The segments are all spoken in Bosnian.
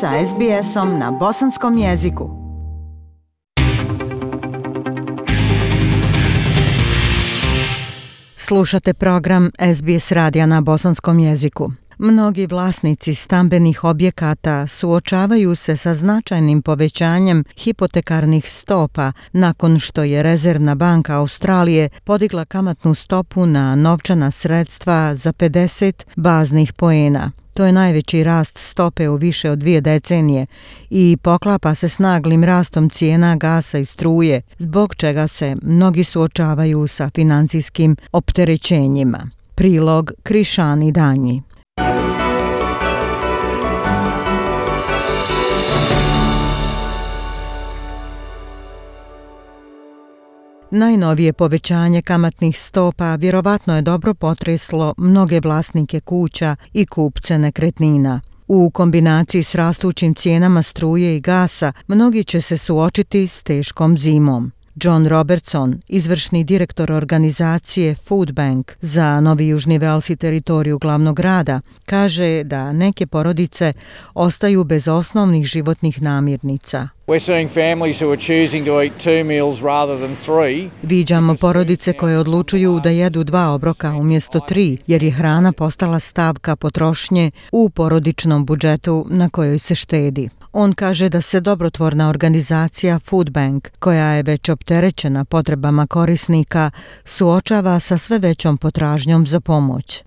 sa SBS-om na bosanskom jeziku. Slušate program SBS radija na bosanskom jeziku. Mnogi vlasnici stambenih objekata suočavaju se sa značajnim povećanjem hipotekarnih stopa nakon što je Rezervna banka Australije podigla kamatnu stopu na novčana sredstva za 50 baznih poena. To je najveći rast stope u više od dvije decenije i poklapa se s naglim rastom cijena gasa i struje, zbog čega se mnogi suočavaju sa financijskim opterećenjima. Prilog Krišani Danji. Najnovije povećanje kamatnih stopa vjerovatno je dobro potreslo mnoge vlasnike kuća i kupce nekretnina. U kombinaciji s rastućim cijenama struje i gasa, mnogi će se suočiti s teškom zimom. John Robertson, izvršni direktor organizacije Food Bank za Novi Južni Vels i teritoriju glavnog grada, kaže da neke porodice ostaju bez osnovnih životnih namirnica. Viđamo porodice koje odlučuju da jedu dva obroka umjesto tri, jer je hrana postala stavka potrošnje u porodičnom budžetu na kojoj se štedi. On kaže da se dobrotvorna organizacija Food Bank, koja je već opterećena potrebama korisnika, suočava sa sve većom potražnjom za pomoć.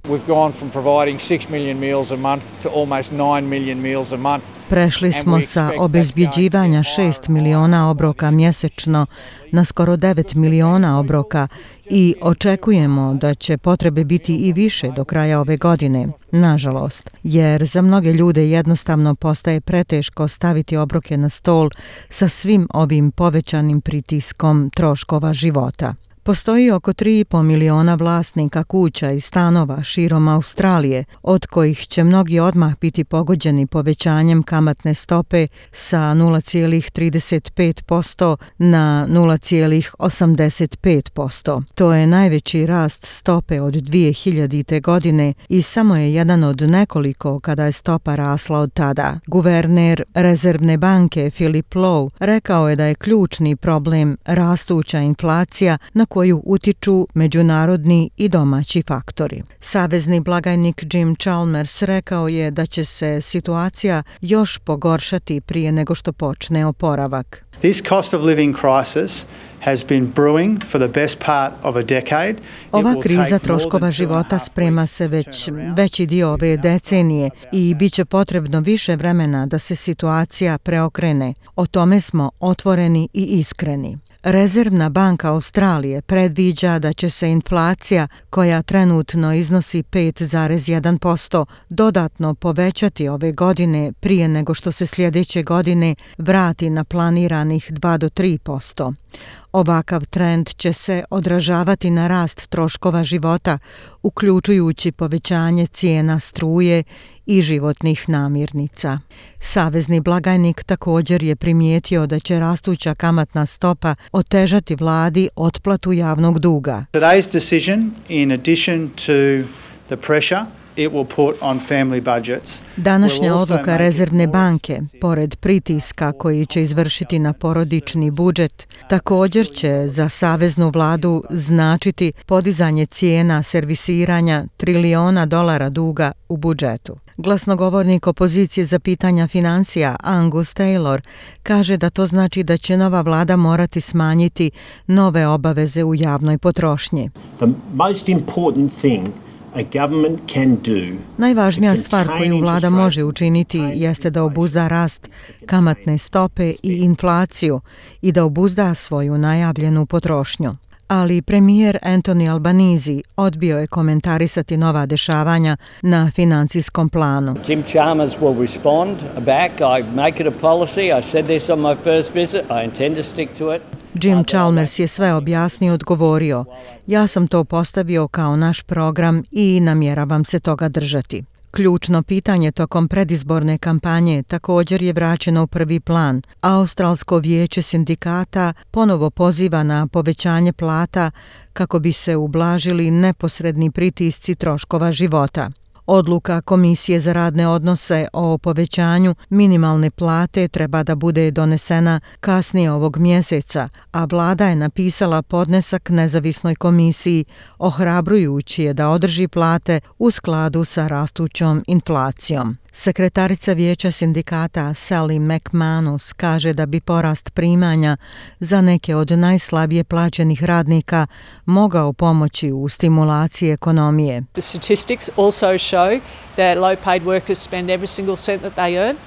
Prešli smo sa obezbjeđivanja 6 miliona obroka mjesečno na skoro 9 miliona obroka i očekujemo da će potrebe biti i više do kraja ove godine, nažalost, jer za mnoge ljude jednostavno postaje preteško staviti obroke na stol sa svim ovim povećanim pritiskom troškova života. Postoji oko 3,5 miliona vlasnika kuća i stanova širom Australije, od kojih će mnogi odmah biti pogođeni povećanjem kamatne stope sa 0,35% na 0,85%. To je najveći rast stope od 2000. godine i samo je jedan od nekoliko kada je stopa rasla od tada. Guverner Rezervne banke Philip Lowe rekao je da je ključni problem rastuća inflacija na koju utiču međunarodni i domaći faktori. Savezni blagajnik Jim Chalmers rekao je da će se situacija još pogoršati prije nego što počne oporavak. This cost of living crisis has been brewing for the best part of a decade. Ova kriza troškova života sprema se već veći dio ove decenije i bit će potrebno više vremena da se situacija preokrene. O tome smo otvoreni i iskreni. Rezervna banka Australije predviđa da će se inflacija, koja trenutno iznosi 5,1%, dodatno povećati ove godine prije nego što se sljedeće godine vrati na planiranih 2 do 3%. Ovakav trend će se odražavati na rast troškova života, uključujući povećanje cijena struje i životnih namirnica. Savezni blagajnik također je primijetio da će rastuća kamatna stopa otežati vladi otplatu javnog duga. Today's decision in addition to the pressure Današnja odluka Rezervne banke, pored pritiska koji će izvršiti na porodični budžet, također će za saveznu vladu značiti podizanje cijena servisiranja triliona dolara duga u budžetu. Glasnogovornik opozicije za pitanja financija Angus Taylor kaže da to znači da će nova vlada morati smanjiti nove obaveze u javnoj potrošnji. The most important thing Najvažnija stvar koju vlada može učiniti jeste da obuzda rast kamatne stope i inflaciju i da obuzda svoju najavljenu potrošnju. Ali premijer Anthony Albanizi odbio je komentarisati nova dešavanja na financijskom planu. Jim Chalmers will respond back. I make it a policy. I said this on my first visit. I intend to stick to it. Jim Chalmers je sve objasnio i odgovorio. Ja sam to postavio kao naš program i namjeravam se toga držati. Ključno pitanje tokom predizborne kampanje također je vraćeno u prvi plan. Australsko vijeće sindikata ponovo poziva na povećanje plata kako bi se ublažili neposredni pritisci troškova života. Odluka Komisije za radne odnose o povećanju minimalne plate treba da bude donesena kasnije ovog mjeseca, a vlada je napisala podnesak nezavisnoj komisiji ohrabrujući je da održi plate u skladu sa rastućom inflacijom. Sekretarica vijeća sindikata Sally McManus kaže da bi porast primanja za neke od najslabije plaćenih radnika mogao pomoći u stimulaciji ekonomije. The statistics also show that low paid workers spend every single cent that they earn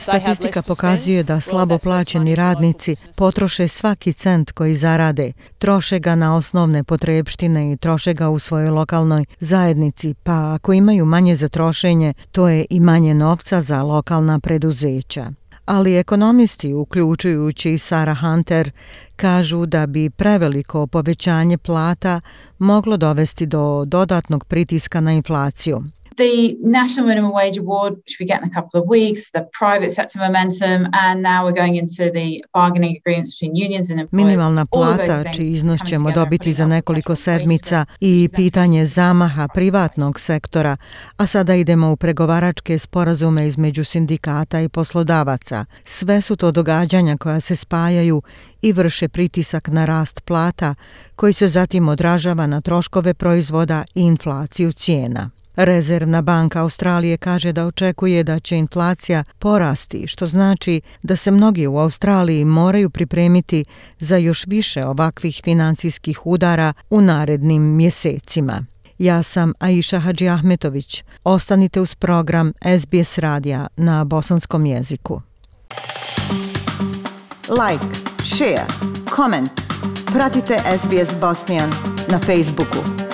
Statistika pokazuje da slabo plaćeni radnici potroše svaki cent koji zarade, troše ga na osnovne potrebštine i troše ga u svojoj lokalnoj zajednici, pa ako imaju manje za trošenje, to je i manje novca za lokalna preduzeća ali ekonomisti, uključujući Sara Hunter, kažu da bi preveliko povećanje plata moglo dovesti do dodatnog pritiska na inflaciju the national minimum wage award, which we get in a couple of weeks, the private sector momentum, and now we're going into the bargaining agreements between unions and employers. Minimalna plata, čiji iznos ćemo dobiti za nekoliko sedmica i pitanje zamaha privatnog sektora, a sada idemo u pregovaračke sporazume između sindikata i poslodavaca. Sve su to događanja koja se spajaju i vrše pritisak na rast plata, koji se zatim odražava na troškove proizvoda i inflaciju cijena. Rezervna banka Australije kaže da očekuje da će inflacija porasti, što znači da se mnogi u Australiji moraju pripremiti za još više ovakvih financijskih udara u narednim mjesecima. Ja sam Aisha Hadži Ahmetović. Ostanite uz program SBS radija na bosanskom jeziku. Like, share, comment. Pratite SBS Bosnian na Facebooku.